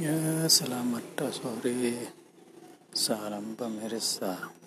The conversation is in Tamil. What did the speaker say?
Ya selamat sore, salam pemirsa.